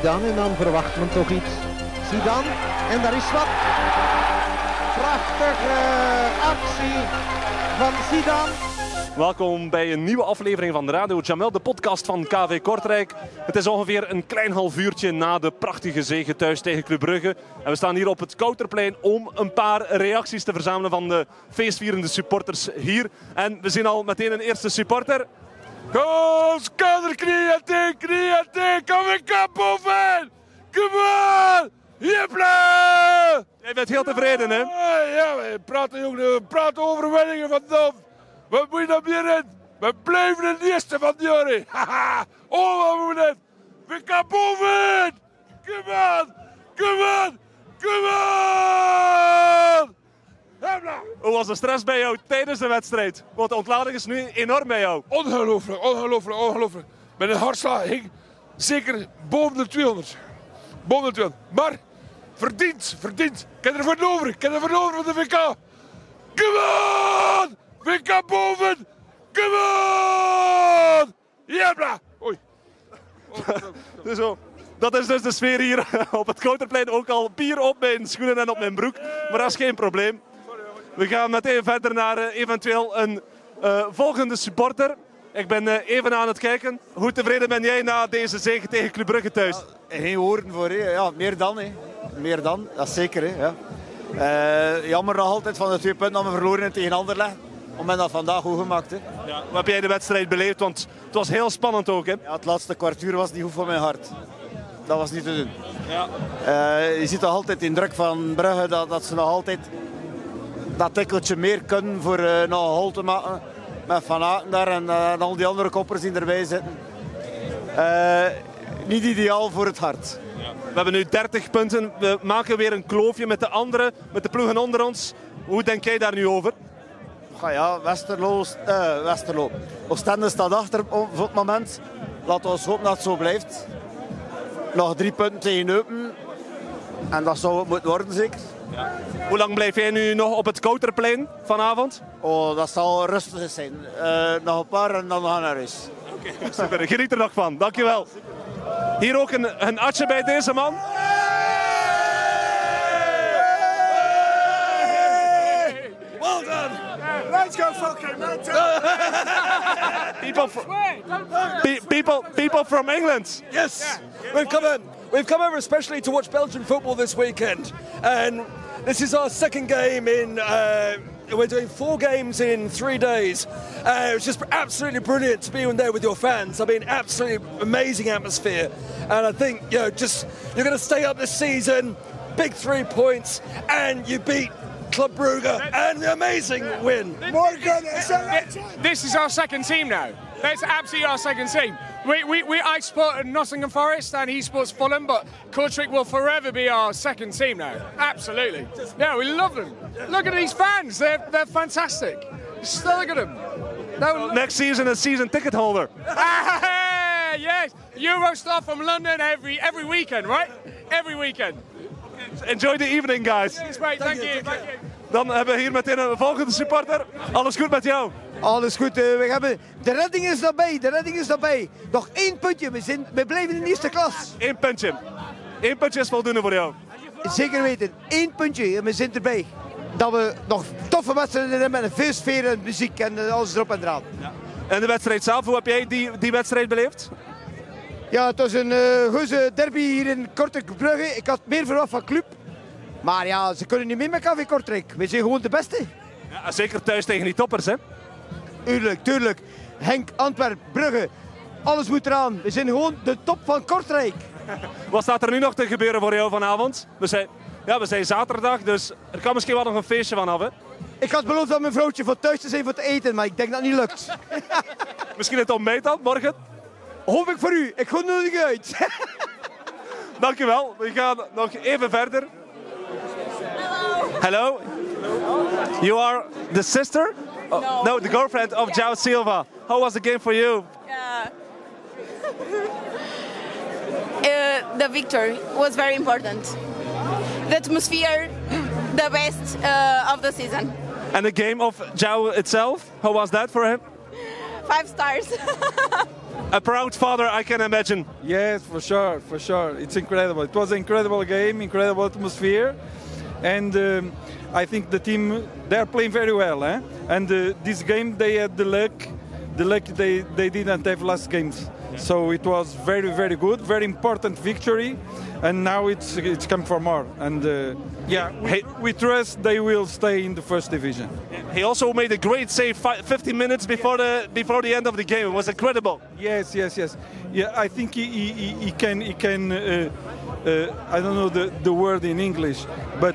Zidane en dan verwacht men toch iets. Zidane en daar is wat. Prachtige actie van Zidane. Welkom bij een nieuwe aflevering van de Radio Jamel, de podcast van KV Kortrijk. Het is ongeveer een klein half uurtje na de prachtige zege thuis tegen Club Brugge. En we staan hier op het Kouterplein om een paar reacties te verzamelen van de feestvierende supporters hier. En we zien al meteen een eerste supporter. Kom, skader, knieën, knieën, kom ik kap boven! Kom on! Jepla! Jij bent heel tevreden, hè? Ja, we praten, jongen, we praten overwinningen van Dom. Wat moet je nog meer in? We blijven de eerste van de jaren. Haha! Oh, wat moet het? We gaan boven! Kom on! Kom on! Kom on! Hoe was de stress bij jou tijdens de wedstrijd? Want de ontlading is nu enorm bij jou. Ongelooflijk, ongelooflijk, ongelooflijk. Met een hartslag hing zeker boven de 200. Boven de 200. Maar verdiend, verdiend. Ik heb er voor over. Ik heb er voor over van de VK. Come on! VK boven! Come on! Jebla! Oei. Dus zo. Dat is dus de sfeer hier op het Kouterplein. Ook al bier op mijn schoenen en op mijn broek. Maar dat is geen probleem. We gaan meteen verder naar eh, eventueel een eh, volgende supporter. Ik ben eh, even aan het kijken. Hoe tevreden ben jij na deze zege tegen Club Brugge thuis? Geen woorden voor, hè. ja, meer dan. Hè. Meer dan, dat is zeker. Hè. Ja. Eh, jammer nog altijd van de twee punten dat we verloren hebben tegen Anderlecht. Om men dat vandaag goed gemaakt. Hè. Ja. Hoe heb jij de wedstrijd beleefd? Want het was heel spannend ook. Hè? Ja, het laatste kwartier was niet goed voor mijn hart. Dat was niet te doen. Ja. Je ziet toch altijd in druk van Brugge dat, dat ze nog altijd dat tikkeltje meer kunnen voor eh, nog een hol te maken. Met Van Aken daar en, eh, en al die andere koppers die erbij zitten. Eh, niet ideaal voor het hart. We hebben nu 30 punten. We maken weer een kloofje met de anderen, met de ploegen onder ons. Hoe denk jij daar nu over? Ja, ja Westerlo, eh, Westerlo. Oostende staat achter op het moment. Laten we hopen dat het zo blijft. Nog drie punten tegen Eupen. En dat zou het moeten worden, zeker. Hoe lang blijf jij nu nog op het Kouterplein vanavond? Oh, dat zal rustig zijn. Eh, nog een paar en dan gaan we naar huis. Super, geniet er nog van. Dankjewel. Hier ook een, een atje bij deze man. Well done! Let's go fucking People from, pe- people, people from England. Yes, we've come in. We've come over especially to watch Belgian football this weekend, and this is our second game in. Uh, we're doing four games in three days. Uh, it's just absolutely brilliant to be in there with your fans. I mean, absolutely amazing atmosphere, and I think you know, just you're going to stay up this season. Big three points, and you beat Club Brugge, and the amazing win. Morgan, This is our second team now. That's absolutely our second team. We, we, we, I support Nottingham Forest and he supports Fulham, but Kortrijk will forever be our second team now. Absolutely. Yeah, we love them. Look at these fans. They're, they're fantastic. Just look at them. No, Next season, a season ticket holder. Yes. Eurostar from London every, every weekend, right? Every weekend. Enjoy the evening, guys. It's great. Thank you. Thank you. Dan hebben we hier meteen een volgende supporter. Alles goed met jou? Alles goed, eh, we hebben, de redding is daarbij, de redding is daarbij. Nog één puntje, we, zijn, we blijven in de eerste klas. Eén puntje. Eén puntje is voldoende voor jou. Zeker weten, één puntje en we zijn erbij. Dat we nog toffe wedstrijden hebben met een veel sfeer en muziek en eh, alles erop en eraan. En de wedstrijd zelf, hoe heb jij die, die wedstrijd beleefd? Ja, het was een eh goede derby hier in Kortrijk Brugge. Ik had meer verwacht van club. Maar ja, ze kunnen niet meer met KV Kortrijk. We zijn gewoon de beste. Ja, zeker thuis tegen die toppers, hè? Tuurlijk, tuurlijk. Henk, Antwerp, Brugge. Alles moet eraan. We zijn gewoon de top van Kortrijk. Wat staat er nu nog te gebeuren voor jou vanavond? We zijn, ja, we zijn zaterdag, dus er kan misschien wel nog een feestje van af, hè? Ik had beloofd aan mijn vrouwtje voor thuis te zijn voor te eten, maar ik denk dat het niet lukt. Misschien het ontbijt dan, morgen? Hoop ik voor u. Ik ga nodig uit. Dankjewel. We gaan nog even verder. Hello. You are the sister? Oh, no, the girlfriend of Jao Silva. How was the game for you? Yeah. uh, the victory was very important. The atmosphere, the best uh, of the season. And the game of Jao itself, how was that for him? Five stars. A proud father, I can imagine. Yes, for sure, for sure. It's incredible. It was an incredible game, incredible atmosphere, and um, I think the team they are playing very well. Eh? And uh, this game they had the luck, the luck they they didn't have last games. So it was very very good, very important victory, and now it's it's come for more. And uh, yeah, we, we trust they will stay in the first division. He also made a great save fi- 15 minutes before the before the end of the game. It was incredible. Yes, yes, yes. Yeah, I think he, he, he- he can he can. Uh, uh, I don't know the, the word in English, but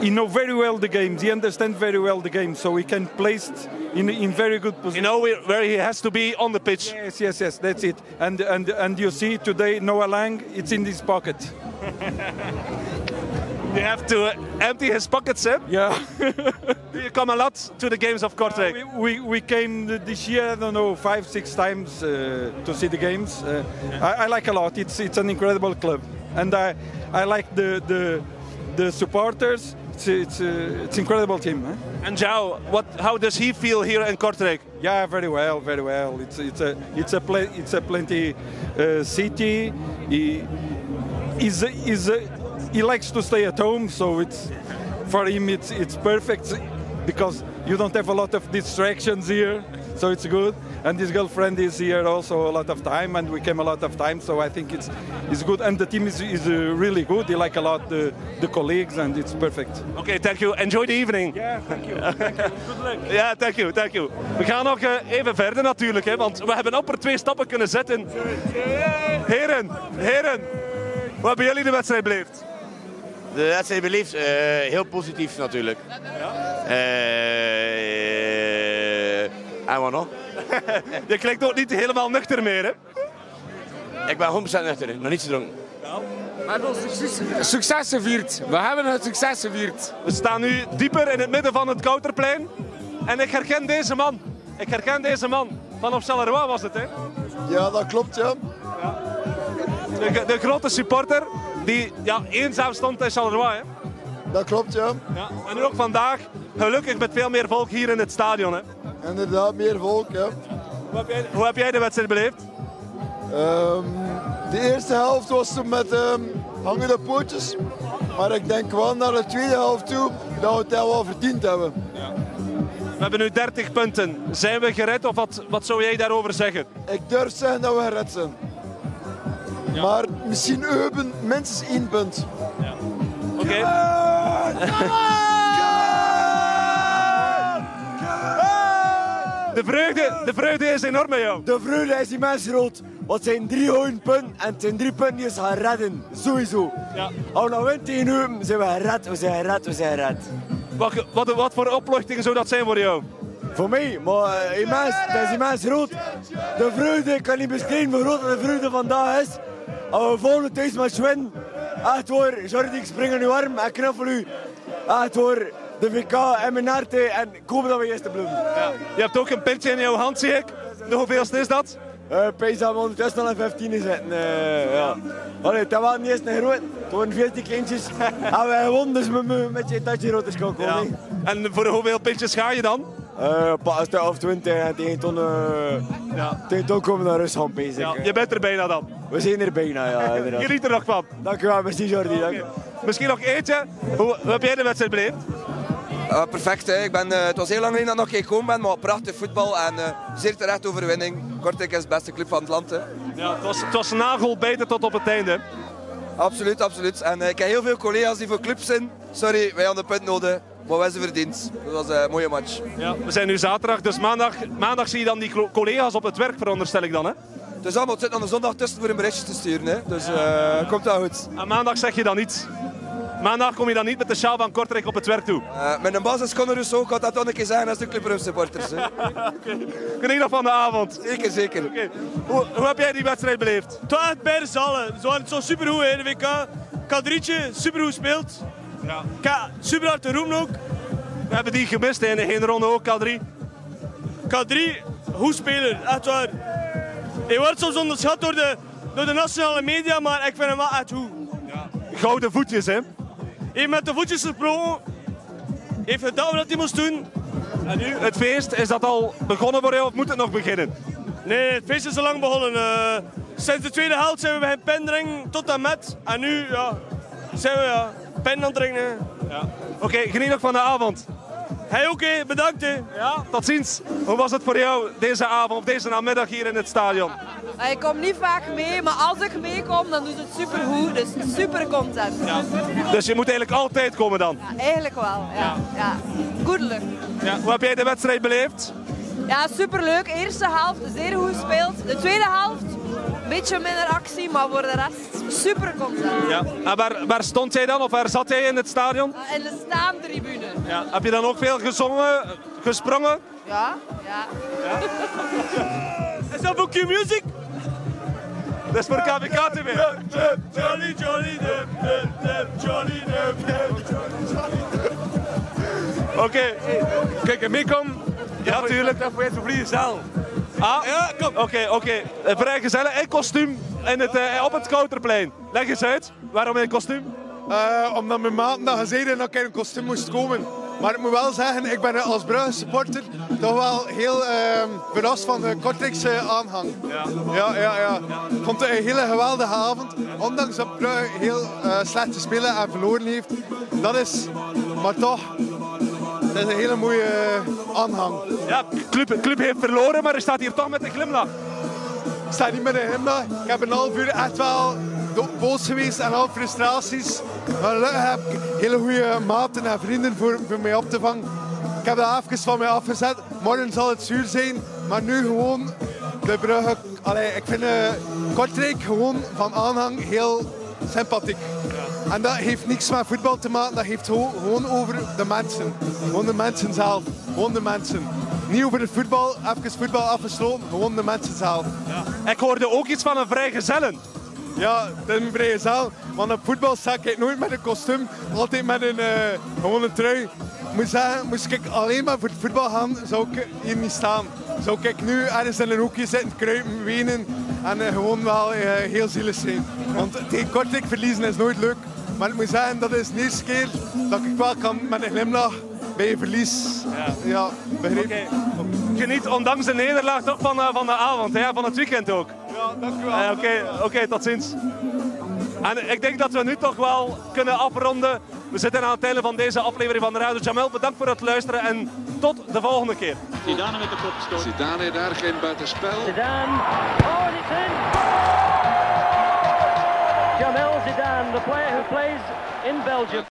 he know very well the games. He understands very well the game, so he can place in in very good position. You know where, he has to be on the pitch. Yes, yes, yes. That's it. And and and you see today Noah Lang, it's in his pocket. You have to uh, empty his pockets, eh? Yeah. Do you come a lot to the games of Kortrijk? we, we, we came this year, I don't know, five, six times uh, to see the games. Uh, I, I like a lot. It's it's an incredible club, and I I like the the the supporters. It's it's uh, it's incredible team. Eh? And João, what? How does he feel here in Kortrijk? Yeah, very well, very well. It's it's a it's a it's a plenty uh, city. He is is he likes to stay at home, so it's for him it's it's perfect because you don't have a lot of distractions here, so it's good. And his girlfriend is here also a lot of time, and we came a lot of time, so I think it's it's good. And the team is is uh, really good. They like a lot the the colleagues, and it's perfect. Okay, thank you. Enjoy the evening. Yeah, thank you. Thank you. Good luck. Ja, thank you, thank you. We gaan nog eh, even verder natuurlijk, hè, want we hebben amper twee stappen kunnen zetten. Heren, heren, hoe hebben jullie de wedstrijd beleefd? De wedstrijd beleefd, eh, heel positief natuurlijk. Eh, en wat nog? Je klinkt ook niet helemaal nuchter meer, hè? Ik ben 100% nuchter, nog niet gedronken. We hebben succes, succes gevierd. We hebben het succes gevierd. We staan nu dieper in het midden van het Kouterplein. En ik herken deze man. Ik herken deze man. Van op Charleroi was het, hè? Ja, dat klopt, ja. De, de grote supporter die ja, eenzaam stond in Charleroi, hè? Dat klopt, ja. Ja. En nu ook vandaag, gelukkig met veel meer volk hier in het stadion, hè? Inderdaad, meer volk, ja. Hoe heb jij, hoe heb jij de wedstrijd beleefd? Ehm, de eerste helft was toen met ehm, hangende pootjes. Maar ik denk wel naar de tweede helft toe dat we het wel verdiend hebben. We hebben nu 30 punten. Zijn we gered of wat, wat zou jij daarover zeggen? Ik durf zeggen dat we gered zijn. Maar misschien Eupen minstens één punt. Oké. De vreugde, de vreugde is enorm bij jou. De vreugde is immens groot. Want het zijn drie gouden punten en het zijn drie punten die ons gaan redden. Sowieso. Ja. Als we nou winnen tegen Eupen, zijn we gered, we zijn gered, we zijn gered. Wat, wat, wat voor opluchting zou dat zijn voor jou? Voor mij, maar immens, dat is immens groot. De vreugde, ik kan niet beschrijven hoe groot de vreugde vandaag is. Als we volgende thuismatch winnen, echt hoor, Jordi, ik spring in uw arm en knuffel u. Echt hoor, de VK en en ik hoop dat we eerste blijven. Je hebt ook een pintje in jouw hand, zie ik. De hoeveelste is dat? Uh, Pees dat we ondertussen al in 15 zitten. eh ja. Allee, dat was niet eens een groot, het waren 14 kleintjes. en wij gewonnen, dus we moeten met je tatje rood is komen. Ja. En voor hoeveel pintjes ga je dan? Uh, pas of 20 en tegen ton, uh, ja. tegen ton komen we naar Rusland bezig. Ja, je bent er bijna dan. We zijn er bijna, ja. Geniet er nog van. Dank u wel, merci Jordi. Dank. Misschien nog eentje. Hoe, hoe heb jij de wedstrijd beleefd? Uh, perfect, hè. Ik ben, uh, het was heel lang geleden dat ik nog gekomen ben, maar prachtig voetbal en uh, zeer terecht overwinning. Kortrijk is de beste club van het land. Hè. Ja, het was, het was nagelbijten tot op het einde. Absoluut, absoluut. En ik heb heel veel collega's die voor clubs zijn. Sorry, wij hadden de punt nodig, maar wij zijn verdiend. Dat was een mooie match. Ja, we zijn nu zaterdag, dus maandag, maandag zie je dan die collega's op het werk, veronderstel ik dan, hè? Dus allemaal, het zit aan de zondag tussen voor een berichtje te sturen, hè. Dus komt wel goed. En maandag zeg je dan niets? Maandag kom je dan niet met de sjaal van Kortrijk op het werk toe? Uh, met een basis Conor Rousseau, ik had dat toch een keer zeggen als de Club supporters. okay. Geniet nog van de avond. Zeker, zeker. Okay. Hoe, hoe, heb jij die wedstrijd beleefd? Het was echt beide zallen. Ze waren zo supergoed in de WK. Kadrietje, supergoed gespeeld. Ja. Ka super hard te roemen ook. We hebben die gemist in de hele ronde ook, K3. K3, goed speler, echt waar. Hij wordt soms onderschat door de, door de nationale media, maar ik vind hem wel echt goed. Ja. Gouden voetjes, hè? Heeft met de voetjes gesproken. Heeft gedaan wat hij moest doen. En nu, het feest, is dat al begonnen voor jou of moet het nog beginnen? Nee, het feest is al lang begonnen. Eh, sinds de tweede helft zijn we bij pen drinken tot en met. En nu ja, zijn we ja, pen aan het drinken. Ja. Oké, geniet nog van de avond. Hey, oké, bedankt. Hè. Ja, tot ziens. Hoe was het voor jou deze avond of deze namiddag hier in het stadion? Ik kom niet vaak mee, maar als ik meekom, dan doet het supergoed. Dus super content. Ja. Dus je moet eigenlijk altijd komen dan? Ja, eigenlijk wel, ja. ja. Good luck. Ja. Hoe heb jij de wedstrijd beleefd? Ja, superleuk. Eerste helft zeer goed gespeeld. De tweede helft, beetje minder actie, maar voor de rest super content. Ja. En waar, waar stond jij dan of waar zat jij in het stadion? In de staantribune. Ja. Heb je dan ook veel gezongen, gesprongen? Ja, ja. ja. Is dat voor Q-Music? Dat is voor KVK TV. Johnny, Johnny, Johnny, Oké. Kijk, en meekom. Ja, natuurlijk. Dat voor je zaal. Ah, ja, kom. Oké, oké. Okay. Vrij gezellig. In kostuum in het, uh, op het Kouterplein. Leg eens uit. Waarom in kostuum? Uh, omdat mijn maat dat gezegd dat ik in een kostuum moest komen. Maar ik moet wel zeggen, ik ben als Brugge supporter toch wel heel uh, verrast van de Kortrijkse aanhang. Ja. Ja, ja, ja. Ik vond het een hele geweldige avond. Ondanks dat Brugge heel uh, slecht gespeeld en verloren heeft. Dat is, maar toch, dat is een hele mooie aanhang. Ja, club, club heeft verloren, maar er staat hier toch met een glimlach. Ik sta niet met een glimlach. Ik heb een half uur echt wel boos geweest en al frustraties. Maar gelukkig heb ik hele goede maten en vrienden voor, voor mij op te vangen. Ik heb dat even van mij afgezet. Morgen zal het zuur zijn, maar nu gewoon de bruggen. Allee, ik vind uh, Kortrijk gewoon van aanhang heel sympathiek. En dat heeft niks met voetbal te maken, dat heeft gewoon over de mensen. Gewoon de mensen zelf. Gewoon de mensen. Niet over het voetbal, even voetbal afgesloten, gewoon de mensen zelf. Ja. Ik hoorde ook iets van een vrijgezellen. Ja, dat is een vrije zaal. Want op voetbal sta ik nooit met een kostuum, altijd met een uh, gewone trui. Moet zeggen, moest ik alleen maar voor het voetbal gaan, zou ik hier niet staan. Zou ik nu ergens in een hoekje zitten, kruipen, wenen en uh, gewoon wel uh, heel zielig zijn. Want tegen Kortrijk verliezen is nooit leuk. Maar ik moet zeggen, dat is de eerste keer dat ik wel kan met een glimlach bij je verlies. Ja, ja. Okay. Geniet ondanks de nederlaag toch van, uh, van de avond, hè? van het weekend ook. Ja, dank u wel. Uh, Oké, okay, okay, tot ziens. En ik denk dat we nu toch wel kunnen afronden. We zitten aan het einde van deze aflevering van de Radio Jamel. Bedankt voor het luisteren en tot de volgende keer. Zidane met de kopstoot. Zidane daar geen buitenspel. Zidane. Oh, in. Jamel Zidane, the player who plays in Belgium.